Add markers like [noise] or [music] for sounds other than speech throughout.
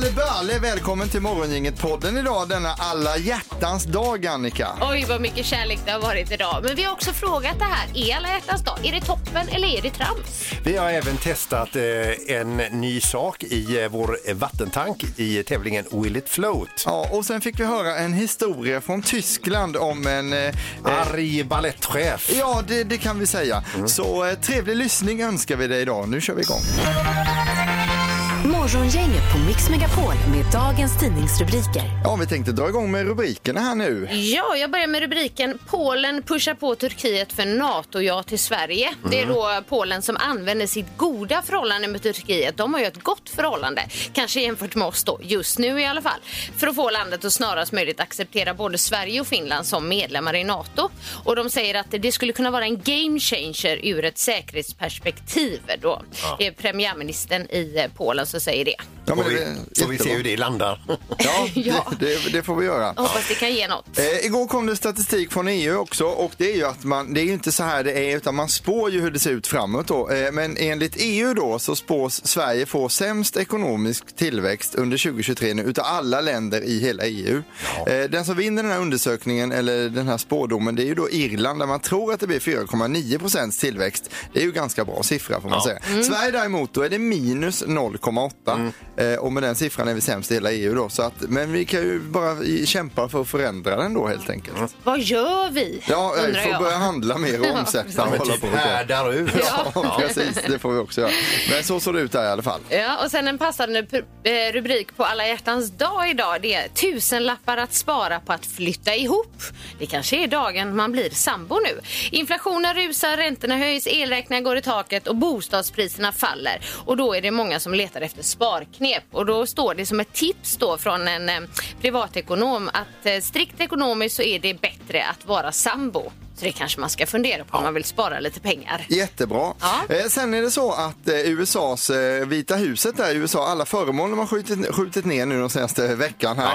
Halleballe, välkommen till Morgongänget-podden idag denna alla hjärtans dag Annika. Oj, vad mycket kärlek det har varit idag. Men vi har också frågat det här. Är alla hjärtans dag, är det toppen eller är det trams? Vi har även testat eh, en ny sak i eh, vår vattentank i tävlingen Will it float? Ja, och sen fick vi höra en historia från Tyskland om en... Eh, Arg balettchef. ja, det, det kan vi säga. Så eh, trevlig lyssning önskar vi dig idag. Nu kör vi igång. Morgongänget på Mix Megapol med dagens tidningsrubriker. Ja, vi tänkte dra igång med rubrikerna här nu. Ja, jag börjar med rubriken Polen pushar på Turkiet för NATO-ja till Sverige. Det är då Polen som använder sitt goda förhållande med Turkiet. De har ju ett gott förhållande, kanske jämfört med oss då, just nu i alla fall. För att få landet att snarast möjligt acceptera både Sverige och Finland som medlemmar i NATO. Och de säger att det skulle kunna vara en game changer ur ett säkerhetsperspektiv då. Det är premiärministern i eh, Polen som säger det. Ja, men vi, det är så vi ser jättebra. hur det landar. Ja, [laughs] Ja. Det, [laughs] det, det får vi göra. Jag hoppas det kan ge något. Eh, igår kom det statistik från EU också och det är ju att man, det är ju inte så här det är utan man spår ju hur det ser ut framåt då. Eh, men enligt EU då så spås Sverige få sämst ekonomisk tillväxt under 2023 nu utav alla länder i hela EU. Eh, den som vinner den här undersökningen eller den här spårdomen det är ju då Irland där man tror att det blir 4,9 procents tillväxt. Det är ju ganska bra siffra får man säga. Sverige däremot då är det minus 0,8 eh, och med den siffran är vi sämst i hela EU då. Så att, men vi kan ju bara kämpa för att förändra den då helt enkelt. Vad gör vi? Ja, vi undrar får jag. börja handla mer och omsätta och Men hålla typ på. och härdar ut. [laughs] Ja, precis. Det får vi också göra. Men så såg det ut där i alla fall. Ja, och sen en passande eh, rubrik på alla hjärtans dag idag. Det är tusenlappar att spara på att flytta ihop. Det kanske är dagen man blir sambo nu. Inflationen rusar, räntorna höjs, elräkningar går i taket och bostadspriserna faller. Och då är det många som letar efter knep Och då står det som ett tips då från en eh, privatekonom att eh, strikt ekonomiskt så är det bättre att vara sambo. Så det kanske man ska fundera på om man vill spara lite pengar. Jättebra. Ja. Eh, sen är det så att eh, USAs eh, Vita huset där i USA, alla föremål de har skjutit, skjutit ner nu de senaste veckan här.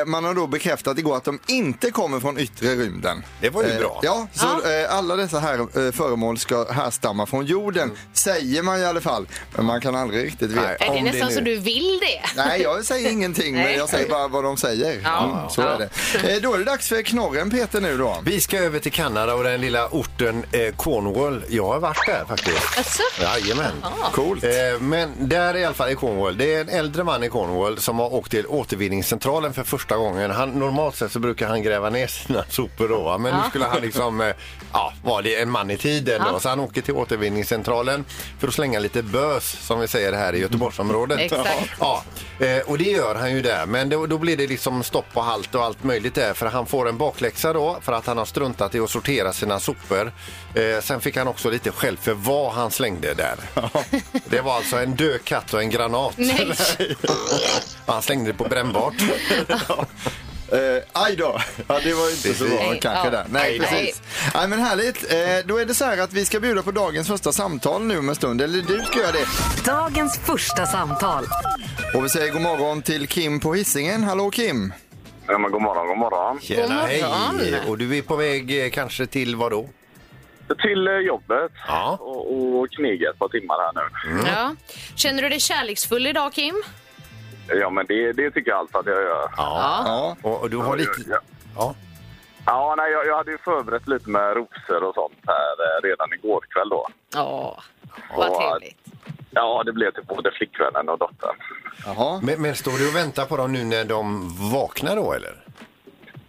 Eh, man har då bekräftat igår att de inte kommer från yttre rymden. Det var ju Eh, bra. Ja, så Eh, alla dessa här eh, föremål ska härstamma från jorden, säger man i alla fall. Men man kan aldrig riktigt veta. Nej. Är det Om det nästan nu- så du vill det? Nej, jag säger ingenting, men Nej. jag säger bara vad de säger. Ja. Mm, så Ja. är det. Eh, då är det dags för knorren, Peter, nu då. Vi ska över till Kanada och den lilla orten eh, Cornwall. Jag har varit där faktiskt. Jajamän. Coolt. Eh, men där i alla fall i Cornwall, det är en äldre man i Cornwall som har åkt till återvinningscentralen för första gången. Han, normalt sett så brukar han gräva ner sina [laughs] sopor då, va? men nu skulle han liksom, eh, ja, vara det en man i tiden då. Så han åker till återvinningscentralen för att slänga lite bös, som vi säger här i Göteborgsområdet. Exakt. [laughs] Ja, eh, och det gör han ju där. Men då, då blir det liksom stopp och halt och allt möjligt där. För han får en bakläxa då för att han har struntat i att sortera sina sopor. Eh, sen fick han också lite skäll för vad han slängde där. [laughs] Det var alltså en död katt och en granat. Nej. [laughs] han slängde det på brännbart. [laughs] Eh, aj då! Ja, det var ju inte så bra kanske där. Nej, Nej. precis. Nej, men härligt. Eh, då är det så här att vi ska bjuda på dagens första samtal nu om en stund. Eller du ska göra det. Dagens första samtal. Och vi säger god morgon till Kim på Hisingen. Hallå Kim! Ja, men god morgon, god morgon. Tjena, God hej! morgon. Och du är på väg eh, kanske till vad då? Till eh, jobbet Ja. och, och kniga ett par timmar här nu. Ja. Känner du dig kärleksfull idag, Kim? Ja, men det, det tycker jag allt att jag gör. Ja. Ja, Och, och du har lite... Ja, Ja. ja nej, jag, jag hade ju förberett lite med rosor och sånt här eh, redan igår kväll då. Ja, vad Ja. trevligt. Ja, det blev till både flickvännen och dottern. jaha. Men, men står du och väntar på dem nu när de vaknar då eller?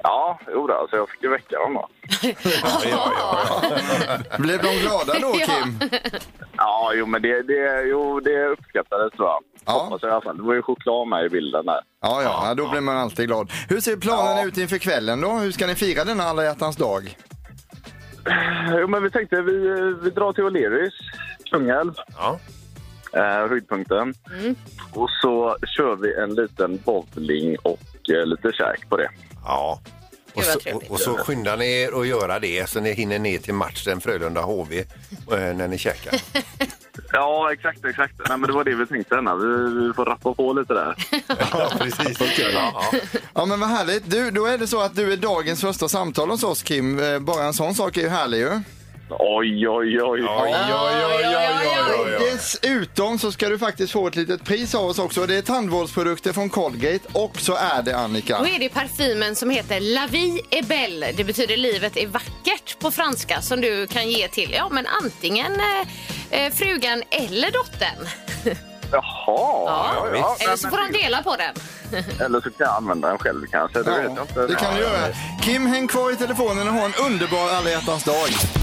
Ja, jo då, alltså jag fick ju väcka dem då. [laughs] [laughs] Blev de glada då [laughs] Ja. Kim? Ja, jo men det, det, jo, det uppskattades tror jag. Ja. Hoppas jag i alla fall. Det var ju choklad med i bilden där. Ja, ja, ja, då blir man alltid glad. Hur ser planen Ja. ut inför kvällen då? Hur ska ni fira denna alla hjärtans dag? Jo, men vi tänkte vi, vi drar till O'Learys, Kungälv, Ja. Eh, höjdpunkten. Och så kör vi en liten bowling och eh, lite käk på det. Ja. Och Gud, vad så, trevligt. och, och så skyndar ni er att göra det så ni hinner ner till matchen Frölunda-HV eh, när ni käkar. [laughs] Ja, exakt, exakt. Nej, men det var det vi tänkte. Anna. Vi, vi får rappa på lite där. [laughs] Ja, precis. Ja, ja. Ja men vad härligt. Du, då är det så att du är dagens första samtal hos oss Kim. Eh, Bara en sån sak är ju härlig ju. Oj, oj, oj. Oj, oj, oj, oj, oj, oj. Dessutom så ska du faktiskt få ett litet pris av oss också. Det är tandvårdsprodukter från Colgate och så är det Annika. Då är det parfymen som heter La vie est belle. Det betyder livet är vackert på franska som du kan ge till ja, men antingen eh, eh, frugan eller dottern. Jaha. Ja, ja. Eller så får de dela på den. Eller så kan jag använda den själv kanske. Det vet jag inte. det kan du göra. Kim, häng kvar i telefonen och ha en underbar alla dag.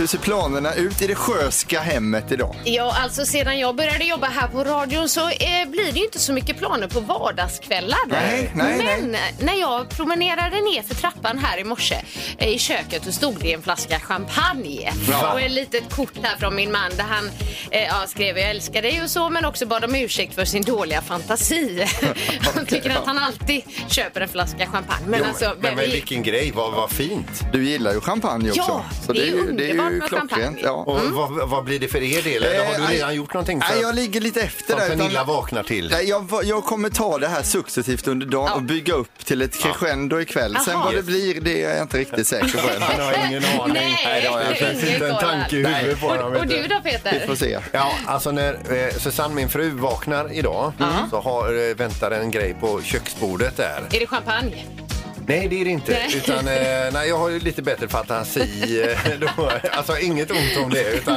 Hur ser planerna ut i det sjöska hemmet idag? Ja, alltså sedan jag började jobba här på radion så eh, blir det ju inte så mycket planer på vardagskvällar. Nej, nej, Men när jag promenerade ner för trappan här i morse eh, i köket så stod det en flaska champagne Ja. och ett litet kort här från min man där han eh, ja, skrev jag älskar dig och så men också bad om ursäkt för sin dåliga fantasi. [laughs] [laughs] han tycker att han alltid köper en flaska champagne. Men Jo, alltså, men, men vi- vilken grej, vad, vad fint. Du gillar ju champagne också. Ja, så det är ju- underbart med klockrent. Ja. Och vad, vad blir det för er del? Eller har Eh, du redan gjort någonting för Nej, jag ligger lite efter där. Pernilla vaknar till? Nej, jag, jag kommer ta det här successivt under dagen Ja. och bygga upp till ett crescendo ikväll. Sen Jaha. vad det blir, det är jag inte riktigt [laughs] säker på än. Han har ingen aning. Nej, det har jag det är inte en tanke i huvudet på dem. Och, du då Peter? Vi får se. Ja, alltså när eh, Susanne, min fru, vaknar idag så har, eh, väntar en grej på köksbordet där. Är det champagne? Nej, det är det inte. Nej. Utan, eh, nej, jag har ju lite bättre fantasi. Eh, [laughs] då, alltså inget ont om det. Utan,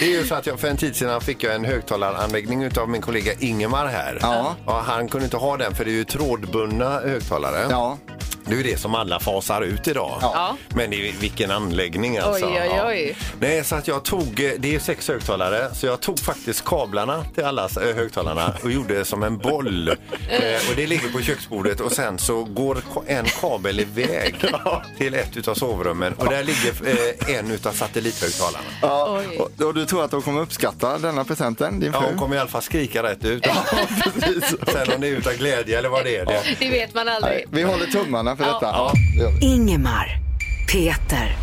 det är ju så att jag, för en tid sedan fick jag en högtalaranläggning utav min kollega Ingemar här. Ja. Och han kunde inte ha den för det är ju trådbundna högtalare. Ja. Det är ju det som alla fasar ut idag. Ja. Men i vilken anläggning alltså. Oj, oj, oj. Ja. Nej, så att jag tog, eh, det är sex högtalare, så jag tog faktiskt kablarna till alla eh, högtalarna och gjorde det som en boll. [laughs] Eh, och det ligger på köksbordet och sen så går en kabel iväg [laughs] till ett utav sovrummen och där ligger eh, en utav satellithögtalarna. Ja. Och, och du tror att de kommer uppskatta denna presenten, din Ja, fru? hon kommer i alla fall skrika rätt ut. [laughs] Sen om det är utav glädje eller vad det är. Det. Det vet man Nej, aldrig. vi håller tummarna för Ja. detta. Ja, det gör vi. Ingemar, Peter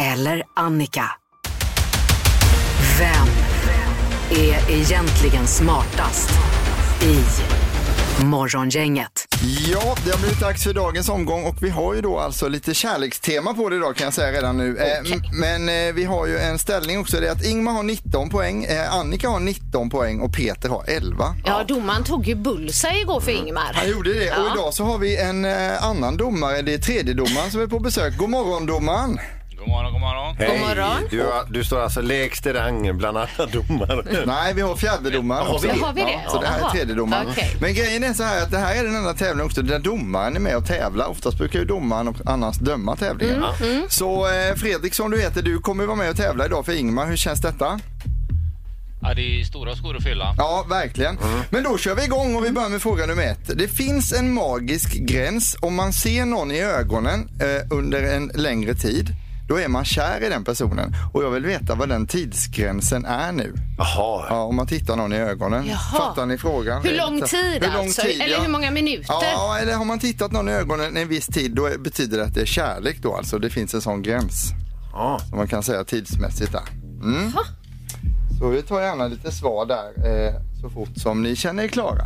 eller Annika. Vem är egentligen smartast i Morgongänget? Ja, det har blivit dags för dagens omgång och vi har ju då alltså lite kärlekstema på det idag kan jag säga redan nu. Eh, m- Men eh, vi har ju en ställning också, det är att Ingmar har 19 poäng, eh, Annika har 19 poäng och Peter har 11. Ja, domaren tog ju bullseye igår för Ingmar. Han gjorde det och Ja. idag så har vi en annan domare, det är tredje domaren som är på besök. God morgon domaren! God morgon, god morgon. Hej. morgon. Du, du står alltså lägst i rang bland alla domare. Nej, vi har fjärde domaren Har också. vi det? Har vi det? Ja, så det här är Jaha. tredje domaren. Okej. Men grejen är så här att det här är den enda tävlingen också där domaren är med och tävlar. Oftast brukar ju domaren och annars döma tävlingen. Mm, Så eh, Fredrik som du heter, du kommer vara med och tävla idag för Ingmar. Hur känns detta? Ja, det är stora skor att fylla. Ja, verkligen. Men då kör vi igång och vi börjar med fråga nummer ett. Det finns en magisk gräns. Om man ser någon i ögonen eh, under en längre tid, då är man kär i den personen. Och jag vill veta vad den tidsgränsen är nu. Jaha. Ja, om man tittar någon i ögonen. Jaha. Fattar ni frågan? Hur lång tid hur lång alltså? tid, Eller ja. hur många minuter? Ja, eller har man tittat någon i ögonen en viss tid, då betyder det att det är kärlek då alltså. Det finns en sån gräns. Ja. Som man kan säga tidsmässigt där. Mm. Så vi tar gärna lite svar där eh, så fort som ni känner er klara.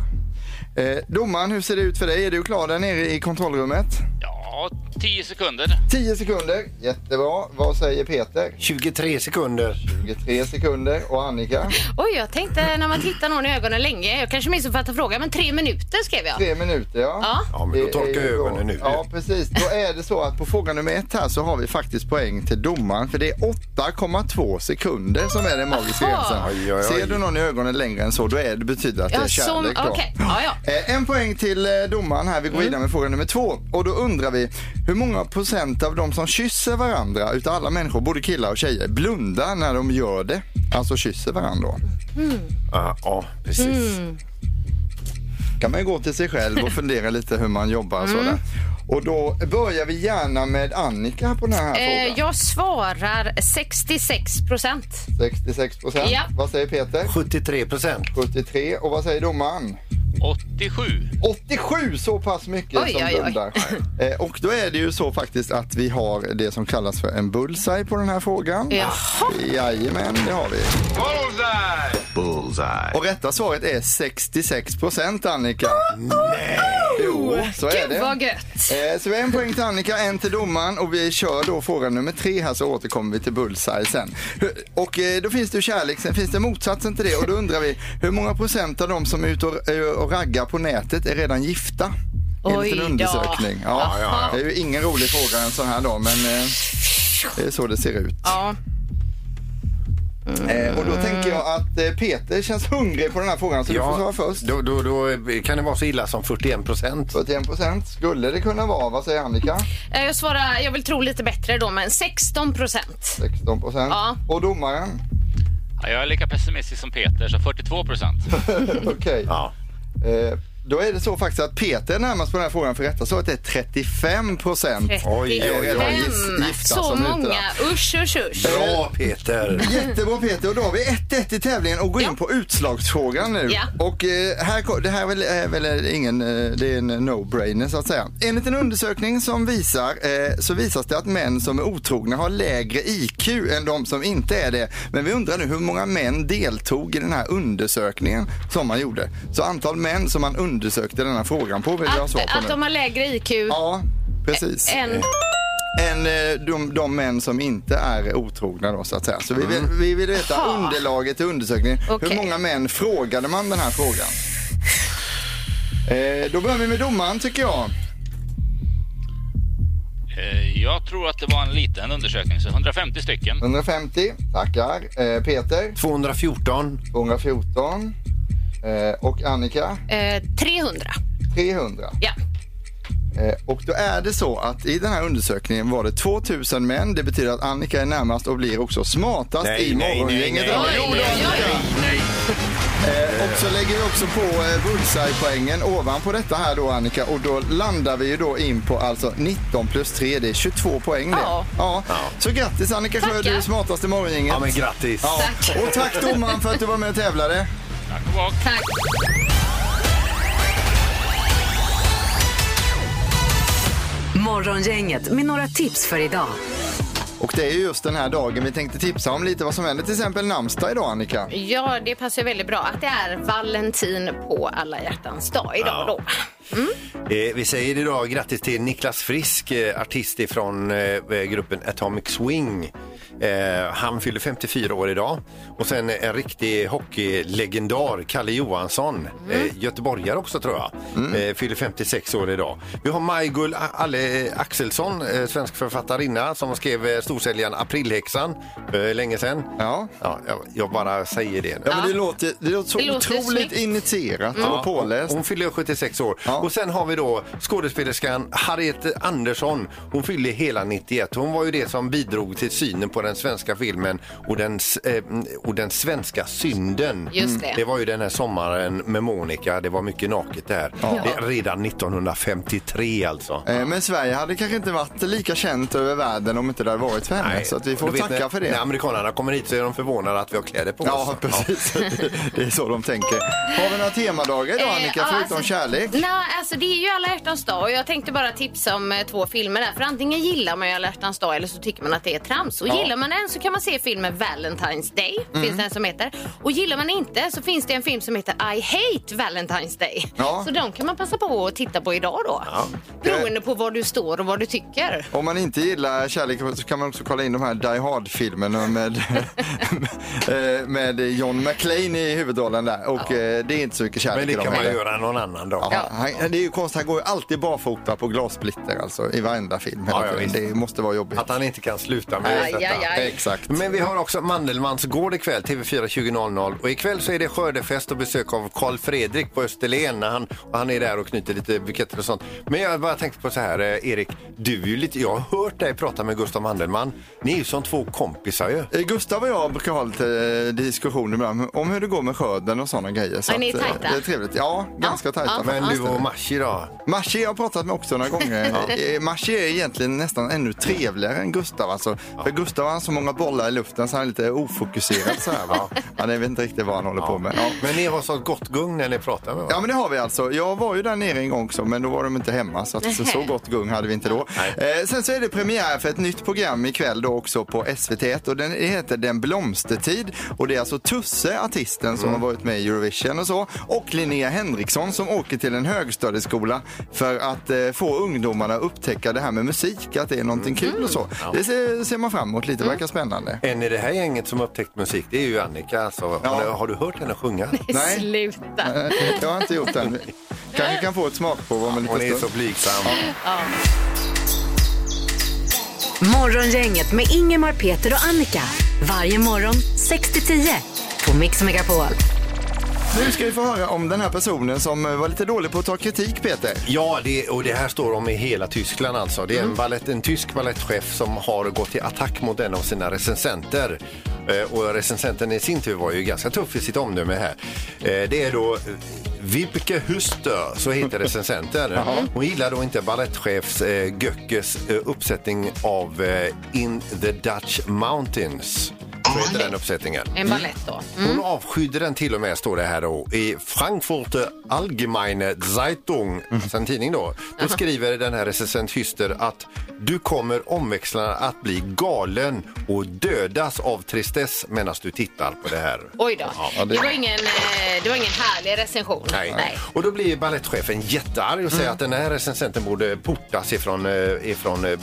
Eh, domaren, hur ser det ut för dig? Är du klar där nere i kontrollrummet? Ja, 10 sekunder. 10 sekunder, jättebra. Vad säger Peter? 23 sekunder. 23 sekunder. Och Annika? Oj, jag tänkte när man tittar någon i ögonen länge. Jag kanske missuppfattade frågan, men tre minuter skrev jag. 3 minuter, ja. Ja. Ja, men då torkar ögonen nu. Ja, precis. Då är det så att på fråga nummer ett här så har vi faktiskt poäng till domaren. För det är 8,2 sekunder som är den magiska gränsen. Ser du någon i ögonen längre än så, då är det betyder att det Ja, är som, kärlek. då. okej. Ja, ja. Eh, En poäng till eh, domaren här. Vi går vidare med fråga nummer två. Och då undrar vi, hur många procent av de som kysser varandra, utav alla människor, både killar och tjejer, blundar när de gör det? Alltså kysser varandra då. Ja, ja precis. kan man ju gå till sig själv och fundera [laughs] lite hur man jobbar och sådär. Och då börjar vi gärna med Annika på den här Eh, frågan. jag svarar 66 procent. 66 procent. Ja. Vad säger Peter? 73 procent. 73. Och vad säger domaren? 87. 87, så pass mycket Oj, som oj, oj. blundar. [laughs] Eh, och då är det ju så faktiskt att vi har det som kallas för en bullseye på den här frågan. Jaha. Jajamän, det har vi. Bullseye! Och rätta svaret är 66 procent, Annika. Nej! Jo, så är Gud det. vad gött. Eh, Så vi har en poäng till Annika, en till domaren och vi kör då fråga nummer tre här så återkommer vi till bullseye sen. Hur- Och eh, då finns det ju kärlek, sen finns det motsatsen till det och då undrar vi hur många procent av de som är ute och, eh, och raggar på nätet är redan gifta? Oj Enligt en då. undersökning. Ja, Jaha. Det är ju ingen rolig fråga en sån här dag men eh, det är så det ser ut. Ja. Eh, och då tänker jag att eh, Peter känns hungrig på den här frågan så du får svara först. Då, då, då kan det vara så illa som 41 procent. 41 procent skulle det kunna vara. Vad säger Annika? Eh, Jag svarar, jag vill tro lite bättre då, men 16 procent. 16 procent. Ja. Och domaren? Ja, jag är lika pessimistisk som Peter, så 42 procent. [laughs] Okej. Ja. Eh, då är det så faktiskt att Peter är närmast på den här frågan för rätta svaret är 35 procent. 35. Oj, oj, oj. Gift- gifta Så som många. Usch, usch, usch. Bra Peter! Jättebra Peter och då har vi 1-1 i tävlingen och går in Ja. på utslagsfrågan nu. Ja. Och eh, här, det här är väl, är väl ingen, eh, det är en no-brainer så att säga. Enligt en undersökning som visar, eh, så visas det att män som är otrogna har lägre IQ än de som inte är det. Men vi undrar nu hur många män deltog i den här undersökningen som man gjorde. Så antal män som man undersökte den här frågan på vill jag ha svar på att nu. de har lägre IQ Ja, precis. än... än eh, de, de män som inte är otrogna då så att säga. Så vi vill, vi vill veta Ha. underlaget till undersökningen. Okej. Hur många män frågade man den här frågan? Eh, då börjar vi med domaren tycker jag. Eh, Jag tror att det var en liten undersökning, så 150 stycken. 150, tackar. Eh, Peter, 214. 214. Eh, och Annika, Eh, 300. 300. Ja. Eh, och då är det så att i den här undersökningen var det 2000 män. Det betyder att Annika är närmast och blir också smartast Nej, i nej, morgongänget. nej, nej, oj. Annika. Eh, och så lägger vi också på eh, bullseye-poängen ovanpå detta här då Annika och då landar vi ju då in på alltså 19 plus 3, det är 22 poäng det. Ja. Ja. Så grattis Annika Sjö, du är smartast i morgongänget. Ja men grattis! Ja. Tack. Och tack domaren för att du var med och tävlade. Tack och bock. Tack. Morgongänget med några tips för idag. Och det är ju just den här dagen vi tänkte tipsa om lite vad som händer, till exempel namnsdag idag Annika. Ja, det passar väldigt bra att det är Valentin på alla hjärtans dag idag då. Eh, vi säger idag grattis till Niklas Frisk, eh, artist ifrån eh, gruppen Atomic Swing. Eh, han fyller 54 år idag. Och sen en riktig hockeylegendar, Kalle Johansson, eh, göteborgare också tror jag, eh, fyller 56 år idag. Vi har Maj-Gull Alle Axelsson, eh, svensk författarinna som skrev eh, storsäljaren Aprilhäxan länge sedan. Ja. Ja, jag, jag bara säger det. Ja, men det låter, det låter så Det låter otroligt initierat och påläst. Hon fyller 76 år. Ja. Och sen har vi då skådespelerskan Harriet Andersson. Hon fyller hela 91. Hon var ju det som bidrog till synen på den svenska filmen och den, eh, och den svenska synden. Just det. det var ju den här sommaren med Monica. Det var mycket naket där. Det, redan 1953 alltså. Eh, Men Sverige hade kanske inte varit lika känt över världen om inte det hade varit för henne. Så att vi får tacka när, för det. När amerikanerna kommer hit så är de förvånade att vi har kläder på Ja, oss. precis. [laughs] Det är så de tänker. Har vi några temadagar idag Eh, Annika, ja, förutom alltså- kärlek? Nej, alltså det är ju alla hjärtans dag och jag tänkte bara tipsa om eh, två filmer där. För antingen gillar man ju alla hjärtans dag eller så tycker man att det är trams. Och gillar man den så kan man se filmen Valentine's Day, Mm. finns det en som heter. Och gillar man inte så finns det en film som heter I Hate Valentine's Day. Ja. Så de kan man passa på att titta på idag då. Beroende på var du står och vad du tycker. Om man inte gillar kärlek så kan man också kolla in de här Die Hard-filmerna med, [laughs] eh, med John McClane i huvudrollen där. Och eh, det är inte så mycket kärlek Men det i dem kan man heller. göra någon annan dag. Ja, han, det är ju konstigt, han går ju alltid barfota på glassplitter alltså i varenda film. Ja, ja, det måste vara jobbigt. Att han inte kan sluta med Aj, detta. aj, aj. Exakt. Men vi har också Mandelmans gård ikväll, TV4 20.00. Och ikväll så är det skördefest och besök av Karl Fredrik på Österlen. När han, och han är där och knyter lite buketter och sånt. Men jag bara tänkte på så här, eh, Erik. Du är ju lite, jag har hört dig prata med Gustav Mandelmann. Ni är ju som två kompisar ju. Eh, Gustav och jag brukar ha lite eh, diskussioner ibland om hur det går med skörden och sådana grejer. Så Är ni att, tajta? Det är trevligt. Ja, ganska tajta. ja. Men du och Mashi då? Mashi har jag pratat med också några gånger. [laughs] Eh, Mashi är egentligen nästan ännu trevligare än Gustav. Alltså. För Gustav har så många bollar i luften så han är lite ofokuserad. Så här, va? [laughs] Han vet inte riktigt vad han håller på med. Ja. Men ni har så gott gung när ni pratar med Ja men det har vi alltså. Jag var ju där nere en gång också men då var de inte hemma så, att, så, så gott gung hade vi inte då. Eh, sen så är det premiär för ett nytt program ikväll då också på SVT1 och den heter Den blomstertid och det är alltså Tusse, artisten som har varit med i Eurovision och så och Linnea Henriksson som åker till en högstadieskola för att eh, få ungdomarna att upptäcka det här med musik, att det är någonting kul och så. Det ser, ser man fram emot lite, verkar spännande. En i det här gänget som upptäckt musik, det är ju Annika. Alltså. Ja. Har, du, har du hört henne sjunga? Nej. Sluta. Jag har inte gjort den. Kanske kan få ett smakprov om en Hon liten är så stund. blygsam. Morgongänget med Ingemar, Peter och Annika. Varje morgon 6 till 10 på Mix Megapol. Nu ska vi få höra om den här personen som eh, var lite dålig på att ta kritik, Peter. Ja, det, och det här står om i hela Tyskland alltså. Det är en, ballett, en tysk balettchef som har gått till attack mot en av sina recensenter. Eh, och recensenten i sin tur var ju ganska tuff i sitt omdöme här. Eh, det är då eh, Vibeke Huster, så heter [laughs] recensenten. Hon gillar då inte balettchefs eh, Göckes eh, uppsättning av eh, In the Dutch Mountains. Så heter den uppsättningen. En ballett då. Hon avskydde den till och med, står det här då, i Frankfurter Allgemeine Zeitung, en tidning då. Då skriver den här recensent Hyster att du kommer omväxlande att bli galen och dödas av tristess medan du tittar på det här. Oj då. Ja, det... var ingen, eh, det var ingen härlig recension. Nej. Och då blir ballettchefen jättearg och säger att den här recensenten borde portas ifrån, eh, ifrån eh,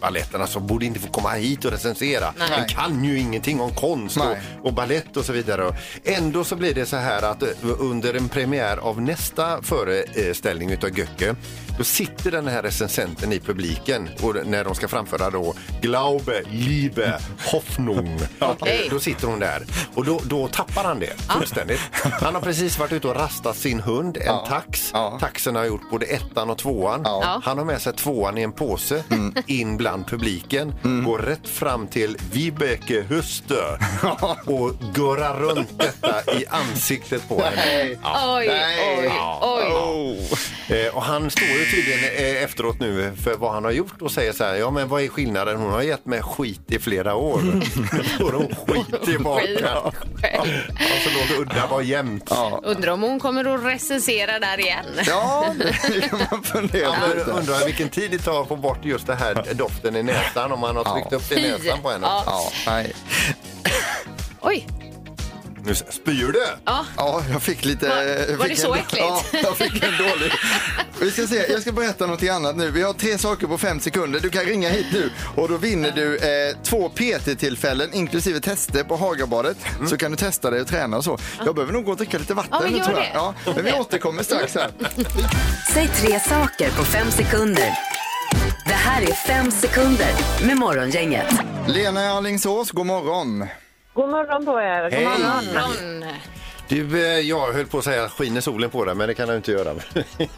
balletten. Alltså borde inte få komma hit och recensera. Nej. Den kan ju ingenting om konst och, Nej. och ballett och så vidare. Ändå så blir det så här att eh, under en premiär av nästa föreställning utav Göcke då sitter den här recensenten i publiken och när de ska framföra då Glaube, Liebe, Hoffnung. [laughs] Okej. Eh, Då sitter hon där och då, då tappar han det fullständigt. Han har precis varit ute och rastat sin hund, en tax. Ja. Taxen har gjort både ettan och tvåan. Ja. Han har med sig tvåan i en påse in bland publiken, går rätt fram till Vibeke Huster [laughs] och gurrar runt detta i ansiktet på henne. Ja. Oj, oj, oj. Eh, och han står ju tydligen eh, efteråt nu för vad han har gjort och säger så här, ja men vad är skillnaden? Hon har gett mig skit i flera år. Nu [laughs] får hon skit tillbaka. Alltså låt udda vara jämnt. Undrar om hon kommer att recensera där igen. Ja, det kan man fundera Ja, på. men lite. undrar vilken tid det tar att få bort just det här doften i näsan om man har tryckt upp det i näsan på henne. Ja. Ja, nej. Oj. Nu spyr du! Ja. Ja, jag fick lite... Var- jag var fick det så en, äckligt? Ja, jag fick en dålig. Vi ska se, jag ska berätta något annat nu. Vi har tre saker på fem sekunder. Du kan ringa hit nu och då vinner du eh, två PT-tillfällen inklusive tester på Hagabadet. Så kan du testa dig och träna och så. Jag behöver nog gå och dricka lite vatten Ja, men tror jag. Ja, men vi återkommer strax här. [laughs] Säg tre saker på fem sekunder. Det här är fem sekunder med Morgongänget. Lena i Alingsås, god morgon. God morgon på er. God Hej. morgon. Någon. Du, eh, jag höll på att säga skiner solen på dig, men det kan jag inte göra.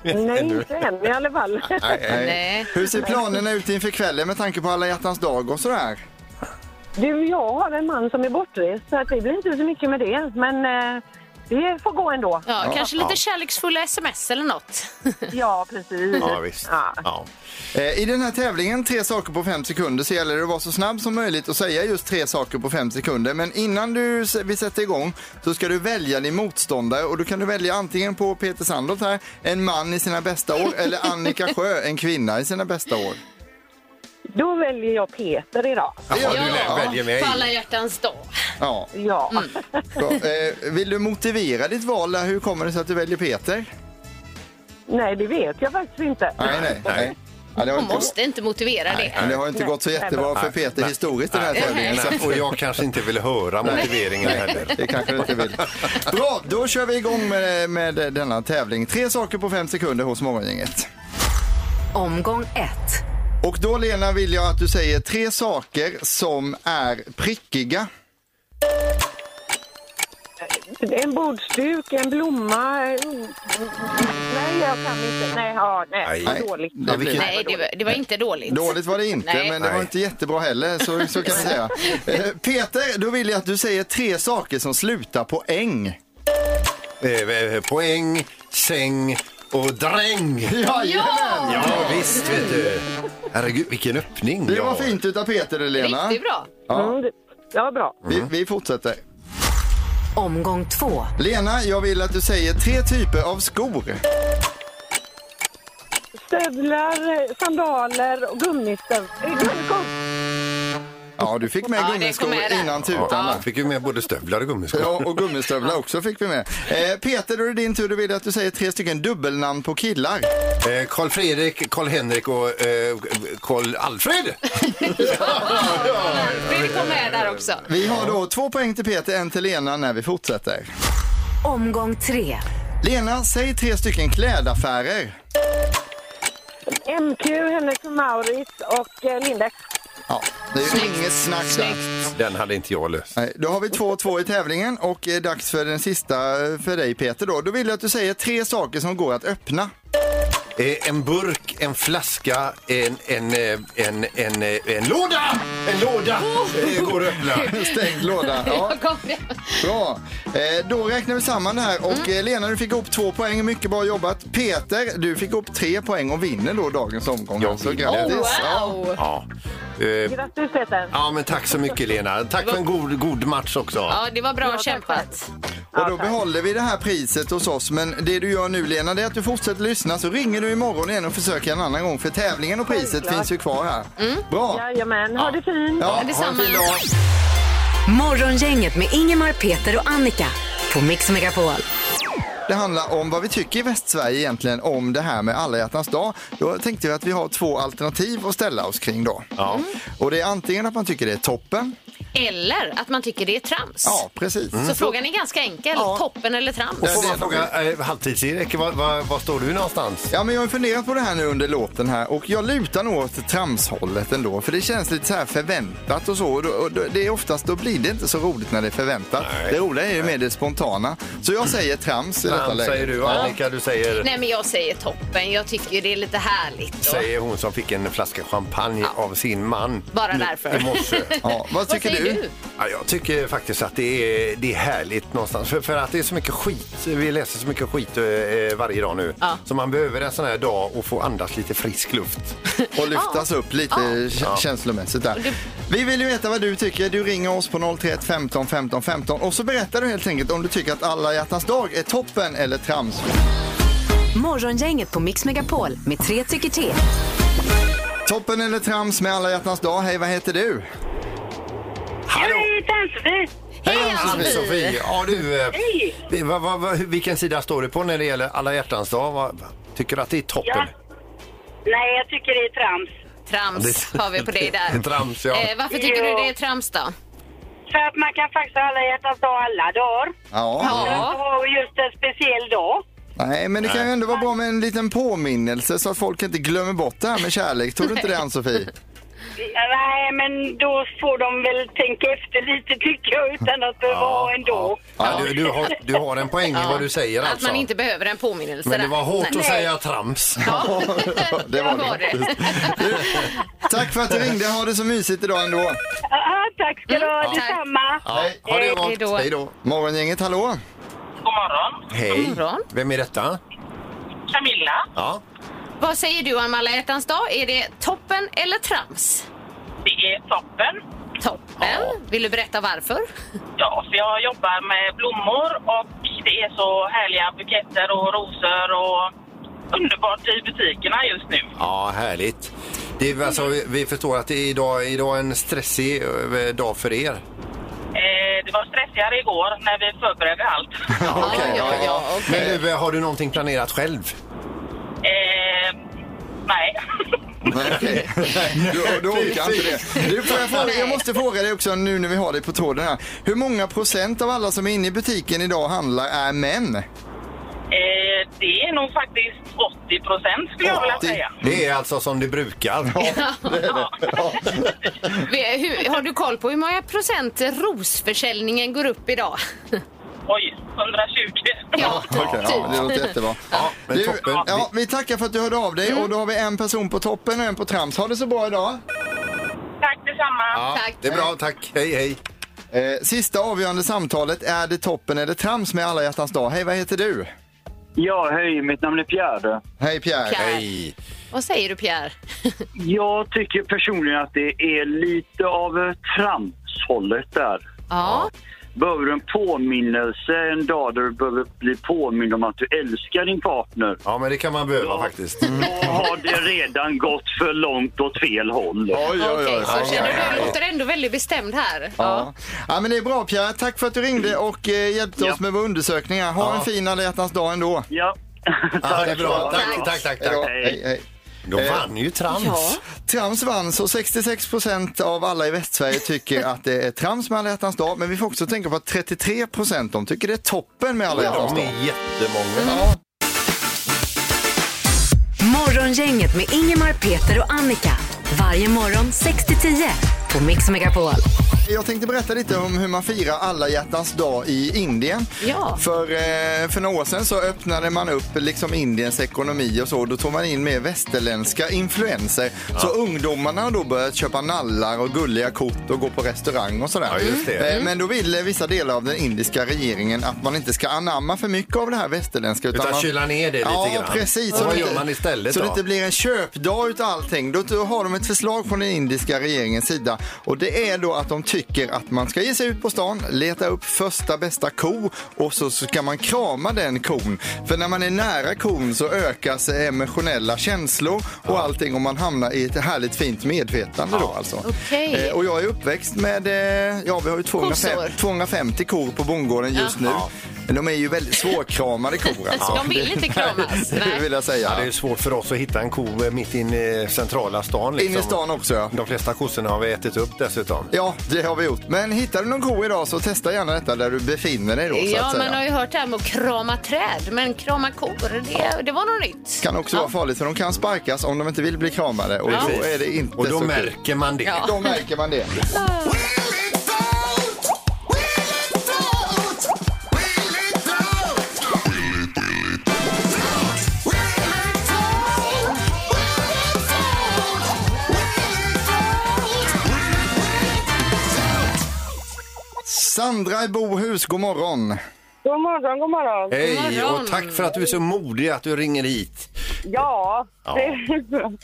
Nej, inte än i alla fall. [laughs] Nej. Hur ser planerna ut inför kvällen med tanke på alla hjärtans dag och sådär? Du, jag har en man som är bortrest så att det blir inte så mycket med det. Men eh, det får gå ändå. Ja, kanske lite kärleksfulla sms eller något. [laughs] Ja, precis. Ja, visst. Ja. Ja. Eh, I den här tävlingen, tre saker på fem sekunder, så gäller det att vara så snabb som möjligt och säga just tre saker på fem sekunder. Men innan du, vi sätter igång så ska du välja din motståndare och då kan du välja antingen på Peter Sandholt här, en man i sina bästa år, eller Annika Sjö, en kvinna i sina bästa år. Då väljer jag Peter idag. Jaha, Ja. du lä- väljer mig. På alla hjärtans dag. Ja. Ja. Bra. Eh, vill du motivera ditt val? där? Hur kommer det sig att du väljer Peter? Nej, det vet jag faktiskt inte. Nej, nej. nej. Ja, det, har Hon inte, måste inte motivera det. men det har inte gått så jättebra för Peter historiskt i den här tävlingen. Så och jag kanske inte vill höra motiveringen heller. Det kanske du inte vill. Bra, då kör vi igång med, med denna tävling. Tre saker på fem sekunder hos Morgongänget. Omgång ett. Och då Lena vill jag att du säger tre saker som är prickiga. En bordsduk, en blomma. mm, Nej, jag kan inte. Nej, ja, nej. Nej. det är dåligt. Det blir- Nej, det var, det var inte dåligt. Dåligt var det inte, Nej. men det var inte jättebra heller, så, så kan vi säga. [laughs] Eh, Peter, då vill jag att du säger tre saker som slutar på äng. Eh, eh, Poäng, säng och dräng. Jajamän! Ja, visst vet du. Herregud, vilken öppning. Det var har. fint utav Peter, det, Lena. Riktigt bra. Ja, Mm, det- ja, bra. vi, vi fortsätter. Omgång två. Lena, jag vill att du säger tre typer av skor. Stövlar, eh, sandaler och gummistövlar. Ja, du fick med Ja, det kom gummiskor med där. innan tutan. Ja, där. fick ju med både stövlar och gummiskor. Ja, och gummistövlar också fick vi med. Eh, Peter, då är det din tur. Du vill att du säger tre stycken dubbelnamn på killar. Eh, Karl Fredrik, Karl Henrik och eh, Karl Alfred. [laughs] Fredrik kom med där också. Vi har då två poäng till Peter, en till Lena när vi fortsätter. Omgång tre. Lena, säg tre stycken klädaffärer. MQ, Henrik och Mauritz och eh, Lindex. Ja, det är ju inget snack där. Den hade inte jag löst. Nej, då har vi 2-2 i tävlingen och är dags för den sista eh, för dig Peter då. Då vill jag att du säger tre saker som går att öppna. Eh, en burk, en flaska, en, en, eh, en, en, eh, en låda! En låda eh, går att öppna. [laughs] Stängd låda. Ja, Jag kom det. bra. Eh, då räknar vi samman det här och eh, Lena du fick ihop två poäng, mycket bra jobbat. Peter, du fick ihop tre poäng och vinner då dagens omgång. Jag vinner. grattis. Oh, Ja. wow! Ja. Eh, Grattis Peter. ja, men tack så mycket Lena. Tack för en god, god match också. Ja, det var bra tack kämpat. Och då behåller vi det här priset hos oss. Men det du gör nu Lena, det är att du fortsätter lyssna så ringer du imorgon igen och försöker en annan gång för tävlingen och priset Självklart. finns ju kvar här. Bra! Jajamän, ha det fint. Ja, ha en detsamma. fin dag. Morgongänget med Ingemar, Peter och Annika på Mix Megapol. Det handlar om vad vi tycker i Västsverige egentligen om det här med alla hjärtans dag. Då tänkte vi att vi har två alternativ att ställa oss kring då. Ja. Och det är antingen att man tycker det är toppen. Eller att man tycker det är trams. Ja, precis. Så frågan är ganska enkel. Ja. Toppen eller trams? Och får man fråga, eh, halvtids-Erik, var, var, var står du någonstans? Ja, men jag har funderat på det här nu under låten här och jag lutar nog åt tramshållet ändå. För det känns lite så här förväntat och så. Och då, och då, det är oftast, då blir det inte så roligt när det är förväntat. Nej. Det roliga är ju mer det spontana. Så jag säger trams i detta Trams läge. säger du Annika, du säger, Nej, men jag säger toppen. Jag tycker det är lite härligt. Och säger hon som fick en flaska champagne av sin man Bara därför. i morse. [laughs] Ja, vad Vad tycker säger du? du? Ja, jag tycker faktiskt att det är, det är härligt någonstans. För, för att det är så mycket skit. Vi läser så mycket skit eh, varje dag nu. Ja. Så man behöver en sån här dag och få andas lite frisk luft. Och lyftas upp lite k- känslomässigt där. Vi vill ju veta vad du tycker. Du ringer oss på 031 15 15 15 och så berättar du helt enkelt om du tycker att alla hjärtans dag är toppen eller trams. Morgongänget på Mix Megapol med tre tycker till. Toppen eller trams med alla hjärtans dag. Hej, vad heter du? Hallå! Ann-Sofie. Hej, Ann-Sofie. Sofie! Ja, du, eh, Hej. vi- vad- vad- vad- vilken sida står du på när det gäller alla hjärtans dag? Vad- Tycker du att det är toppen? Ja. Nej, jag tycker det är trams. Trams har vi på dig där. [laughs] Trams, ja. Eh, varför tycker du det är trams då? För att man kan faktiskt ha alla hjärtans dag alla dagar. Ja. Ja. Och just en speciell dag. Nej, men det kan ju ändå vara bra med en liten påminnelse så att folk inte glömmer bort det här med kärlek. Tror du inte det, [laughs] Ann-Sofie? Nej, men då får de väl tänka efter lite tycker jag utan att behöva ha ändå. Ja, du, du, har, du har en poäng i vad du säger Att alltså. man inte behöver en påminnelse Men det där. var hårt att säga trams. Ja, [laughs] det var var det. det. [laughs] Tack för att du ringde. Ha det så mysigt idag ändå. Ja, tack ska du ha, tack. detsamma. Ja, ha det Hej gott. då. Hej då. Morgongänget, hallå? God morgon. Hej. morgon. Vem är detta? Camilla. Ja. Vad säger du om alla hjärtans dag? Är det toppen eller trams? Det är toppen. Toppen. Vill du berätta varför? Ja, för jag jobbar med blommor och det är så härliga buketter och rosor och underbart i butikerna just nu. Ja, härligt. Det är, alltså, vi- vi förstår att det är idag, idag en stressig eh, dag för er. Eh, det var stressigare igår när vi förberedde allt. [laughs] Ja, ja, ja, okej. Men nu, eh, har du någonting planerat själv? Nej. Nej, okej. [laughs] Du, du orkar inte det. Du, får jag, fråga, jag måste fråga dig också nu när vi har dig på tråden här. Hur många procent av alla som är inne i butiken idag och handlar är män? Eh, det är nog faktiskt 80 procent skulle jag vilja 80. säga. Det är alltså som det brukar. [laughs] [laughs] Vi- hur- Har du koll på hur många procent rosförsäljningen går upp idag? Oj, 120. Ja, [laughs] Okej, ja, det låter jättebra. Ja, men Du, toppen. ja, vi tackar för att du hörde av dig och då har vi en person på toppen och en på trams. Ha det så bra idag. Tack detsamma. Ja, Tack. det är bra, tack. Hej, hej. Eh, sista avgörande samtalet. Är det toppen eller trams med alla hjärtans dag? Hej, vad heter du? Ja, hej, mitt namn är Pierre. Hej Pierre. Pierre. Hej. Vad säger du Pierre? [laughs] Jag tycker personligen att det är lite av tramshållet där. Ja, Behöver du en påminnelse en dag där du behöver bli påmind om att du älskar din partner? Ja, men det kan man behöva faktiskt. Då har det redan gått för långt åt fel håll. Oj, oj, Okej, oj. så känner du? Du låter ändå väldigt bestämd här. Ja. ja, men det är bra Pierre. Tack för att du ringde och eh, hjälpte Ja. oss med vår undersökning. här. Ha Ja. en fin alla hjärtans dag ändå. Ja. Ja, det är bra. Tack, tack, tack. Tack. Hej, hej. Då vann ju trams. Ja. Trams vann, så 66 procent av alla i Västsverige tycker att det är trams med alla hjärtans dag. Men vi får också tänka på att 33 procent de tycker det är toppen med alla hjärtans De dag. är jättemånga. Ja. Morgongänget med Ingemar, Peter och Annika. Varje morgon 6 till 10 på Mix Megapol. Jag tänkte berätta lite om hur man firar alla hjärtans dag i Indien. Ja. För, eh, för några år sedan så öppnade man upp liksom Indiens ekonomi och så. Då tog man in mer västerländska influenser. Så ungdomarna har då börjat köpa nallar och gulliga kort och gå på restaurang och sådär. Ja, just det. Eh, Men då vill eh, vissa delar av den indiska regeringen att man inte ska anamma för mycket av det här västerländska. Utan man... kyla ner det lite ja, grann. precis. Och Så vad det gör man istället Så då? det inte blir en köpdag utav allting. Då, då har de ett förslag från den indiska regeringens sida. Och det är då att de tycker att man ska ge sig ut på stan, leta upp första bästa ko och så ska man krama den kon. För när man är nära kon så ökas emotionella känslor och allting och man hamnar i ett härligt fint medvetande då alltså. Okej. Eh, och jag är uppväxt med, eh, ja vi har ju 250, Kossor. 250 kor på bondgården just nu. Ja. De är ju väldigt svårkramade kor alltså. De vill inte kramas. [laughs] Det Nej. vill jag säga. Ja, det är svårt för oss att hitta en ko eh, mitt in i centrala stan. Liksom. In i stan också ja. De flesta kossorna har vi ätit upp dessutom. Ja, det har vi gjort. Men hittar du någon ko idag så testa gärna detta där du befinner dig då så Ja, att säga. man har ju hört det här med att krama träd, men krama kor, det, det var något nytt. Kan också vara farligt för de kan sparkas om de inte vill bli kramade och då är det inte Och då så märker man det. Ja. Då märker man det. Sandra i Bohus, god morgon. God morgon, god morgon. Hej och tack för att du är så modig att du ringer hit. Ja, Ja.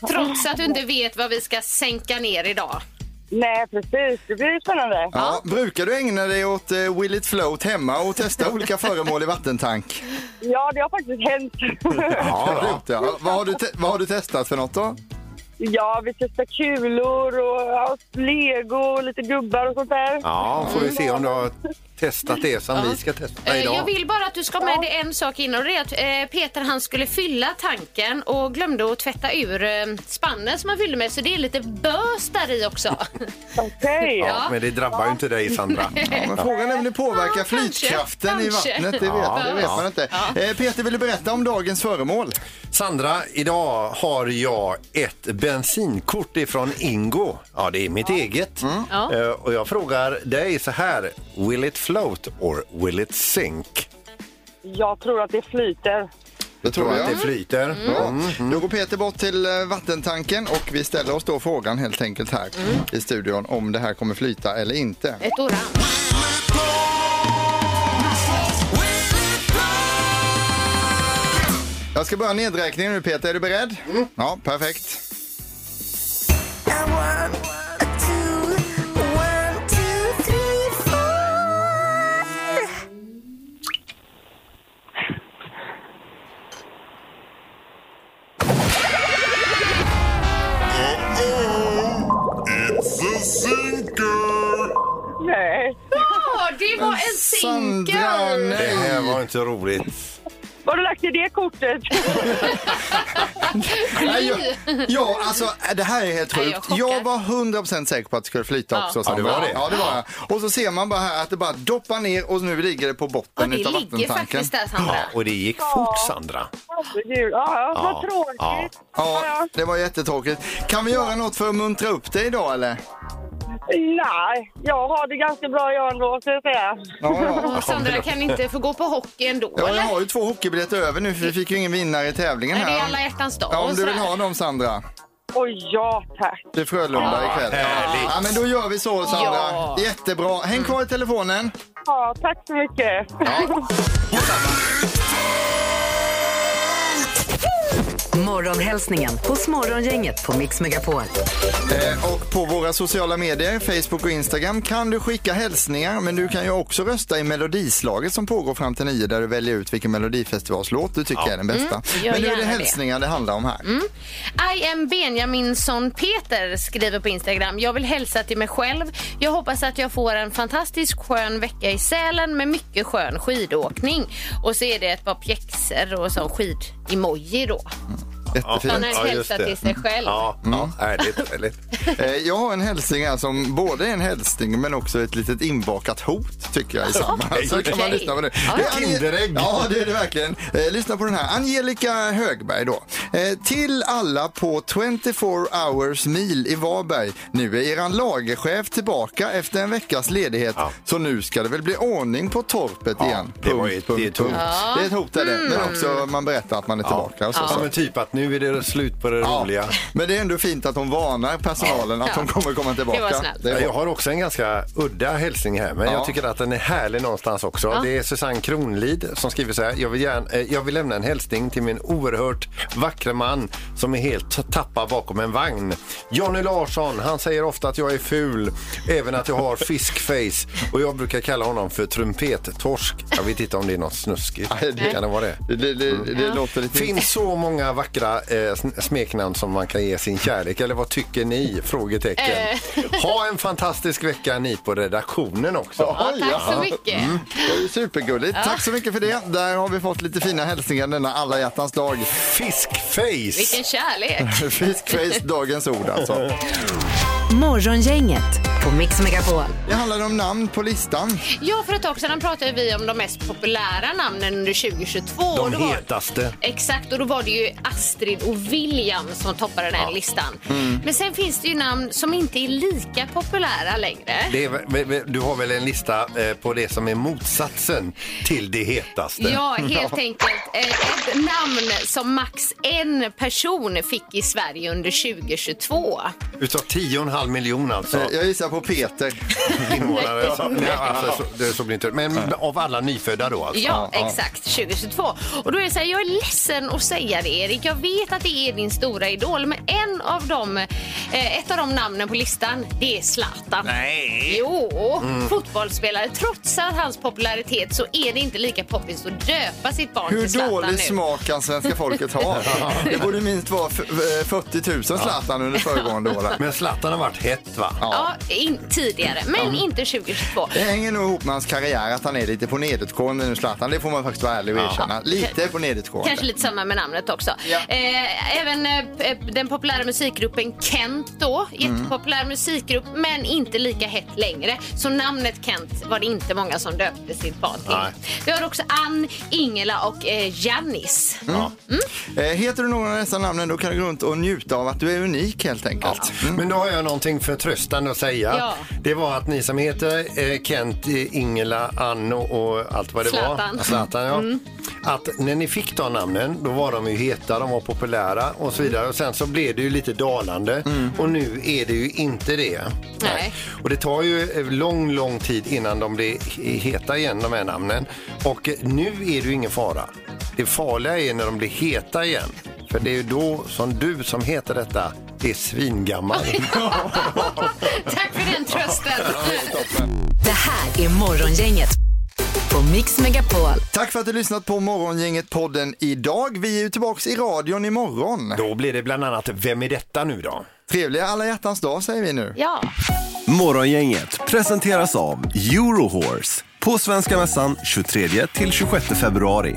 Trots att du inte vet vad vi ska sänka ner idag. nej precis. Det blir spännande. Ja, brukar du ägna dig åt eh, Will it float hemma och testa olika föremål i vattentank? Ja, det har faktiskt hänt. Ja, [laughs] det har du gjort, ja. vad, har du te- vad har du testat för något då? Ja, vi testar kulor och ja, lego och lite gubbar och sånt där. Ja, får vi se om du har testat det som vi ska testa Eh, idag. Jag vill bara att du ska ha med dig en sak in och det är att eh, Peter han skulle fylla tanken och glömde att tvätta ur eh, spannen som han fyllde med så det är lite bös där i också. [laughs] Okej. [laughs] Ja, men det drabbar ju inte dig Sandra. [laughs] Ja, men frågan är om det påverkar Ja, kanske, flytkraften i kanske. vattnet. Det vet, Ja, det vet ja. man inte. Eh, Peter, vill du berätta om dagens föremål? Sandra, idag har jag ett bensinkort ifrån Ingo. Ja, det är mitt eget. Ja. Eh, Och jag frågar dig så här, will it float or will it sink? Jag tror att det flyter. Det Tror att det flyter? Mm. Då går Peter bort till eh, vattentanken och vi ställer oss då frågan helt enkelt här i studion om det här kommer flyta eller inte. Ett orange. Jag ska börja nedräkningen nu Peter, är du beredd? Ja, perfekt. Nej. Ja, det var en Sandra, sinkel! Det nej. här var inte roligt. Vad har du lagt i det kortet? [laughs] Nej, jag, ja, alltså det här är helt Nej, jag är sjukt. chockad. Jag var 100% säker på att det skulle flyta Ja. också. Ja, det var det. Ja, det var jag. Och så ser man bara här att det bara doppar ner och nu ligger det på Ja, botten det utav ligger vattentanken. faktiskt där Sandra. Ja, och det gick fort Sandra. Herregud. Ja, ja, vad Ja, tråkigt. Ja, det var jättetråkigt. Kan vi göra något för att muntra upp dig idag eller? Nej, jag har det ganska bra jag ändå, ska jag säga. Ja, ja. [laughs] Och Sandra kan inte få gå på hockey ändå, Ja, jag eller? har ju två hockeybiljetter över nu för vi fick ju ingen vinnare i tävlingen Nej, det är här. alla hjärtans dag Ja, och om du vill ha dem Sandra. Oj, ja tack. Till Frölunda ikväll. härligt. Ja, men då gör vi så Sandra. Ja. Jättebra. Häng kvar i telefonen. Ja, tack så mycket. [laughs] Morgonhälsningen hos Morgongänget på Mix Megapol. Eh, och på våra sociala medier, Facebook och Instagram kan du skicka hälsningar men du kan ju också rösta i melodislaget som pågår fram till nio där du väljer ut vilken melodifestivalslåt du tycker är den bästa. Mm, men nu är det gärna det. hälsningar det handlar om här. Mm. I am Benjaminsson Peter skriver på Instagram. Jag vill hälsa till mig själv. Jag hoppas att jag får en fantastisk skön vecka i Sälen med mycket skön skidåkning. Och så är det ett par pjäxor och så skid-emoji då. Mm. Jättefint. Han har hälsat till sig själv. Ja, ja härligt. härligt. [laughs] Eh, Jag har en hälsning här som både är en hälsning men också ett litet inbakat hot tycker jag i samma. Så kan man Okej. lyssna på det. Ja. det är Ange- Kinderägg. Ja, det är det verkligen. Eh, lyssna på den här. Angelica Högberg då. Eh, till alla på 24 hours mil i Varberg. Nu är eran lagerchef tillbaka efter en veckas ledighet. Ja. Så nu ska det väl bli ordning på torpet Ja, igen. det var ju ett- det är ett hot. Det är ett hot är det. Men också man berättar att man är tillbaka. Och så, Ja, så. men typ att nu är det slut på det Ja, roliga. Men det är ändå fint att hon varnar personalen att de kommer komma tillbaka. Det var snällt. Det är Ja, bra. Jag har också en ganska udda hälsning här, men Ja. jag tycker att den är härlig någonstans också. Ja. Det är Susanne Kronlid som skriver så här. Jag vill, gärna, eh, jag vill lämna en hälsning till min oerhört vackra man som är helt tappad bakom en vagn. Johnny Larsson, han säger ofta att jag är ful, även att jag har fiskface och jag brukar kalla honom för trumpettorsk. Jag vet inte om det är något snuskigt. Nej, det- Kan det vara det? Det, det, det, det låter lite... finns så många vackra eh, smeknamn som man kan ge sin kärlek. Eller vad tycker ni? Frågetecken. [laughs] Ha en fantastisk vecka ni på redaktionen också. Ja, tack så mycket. Det är ju supergulligt. Tack så mycket för det. Där har vi fått lite fina hälsningar denna alla hjärtans dag. Fiskface! Vilken kärlek. [laughs] Fiskface, dagens ord alltså. [laughs] Morgongänget på Mix Megapol. Det handlar om namn på listan. Ja, för ett tag sedan pratade vi om de mest populära namnen under 2022. Och De var- hetaste. Exakt, och då var det ju Astrid och William som toppade den här listan. Mm. Men sen finns det ju namn som inte är lika populära längre. Det är, du har väl en lista eh, på det som är motsatsen till det hetaste? Ja, [laughs] helt enkelt eh, ett namn som max en person fick i Sverige under 2022. Utav 10,5 miljoner alltså. Eh, Jag gissar på Peter. [laughs] invånare. Nej, alltså, så, det så blir inte. Men av alla nyfödda då alltså? Ja, exakt. 2022. Och då är det så här, jag är ledsen att säga det Erik. Jag vet att det är din stora idol, men en av dem, eh, ett av de namnen på listan, det är Zlatan. Nej! Jo, Mm. fotbollsspelare. Trots att hans popularitet så är det inte lika poppis att döpa sitt barn Hur till Zlatan dålig nu. smak kan svenska folket ha? [laughs] Det borde minst vara f- eh, 40 000 Zlatan under föregående år. Men Zlatan har varit hett va? Ja, in, tidigare, men inte 2022. Det hänger nog ihop med hans karriär, att han är lite på nedåtgående nu, Zlatan. Det får man faktiskt vara ärlig och erkänna. Lite på nedåtgående. Kanske lite samma med namnet också. Ja. Eh, även eh, den populära musikgruppen Kent då. Mm. Jättepopulär musikgrupp men inte lika hett längre. Så namnet Kent var det inte många som döpte sitt barn till. Nej. Vi har också Ann, Ingela och eh, Jannis. Eh, heter du någon av dessa namnen då kan du gå runt och njuta av att du är unik helt enkelt. Mm. Men då har jag någonting förtröstande att säga. Ja. Det var att ni som heter eh, Kent, eh, Ingela, Anno och allt vad det Zlatan. var. Zlatan. Ja. Att när ni fick de namnen, då var de ju heta, de var populära och så vidare. Och sen så blev det ju lite dalande och nu är det ju inte det. Nej. Och det tar ju eh, lång, lång tid innan de blir he- heta igen, de här namnen. Och nu är det ju ingen fara. Det farliga är när de blir heta igen. För det är ju då som du som heter detta är svingammal. [laughs] Tack för den trösten. Det här är Morgongänget på Mix Megapol. Tack för att du lyssnat på Morgongänget podden idag. Vi är ju tillbaks i radion imorgon. Då blir det bland annat Vem är detta nu då? Trevliga alla hjärtans dag säger vi nu. Ja. Morgongänget presenteras av Eurohorse på Svenska Mässan 23 till 26 februari.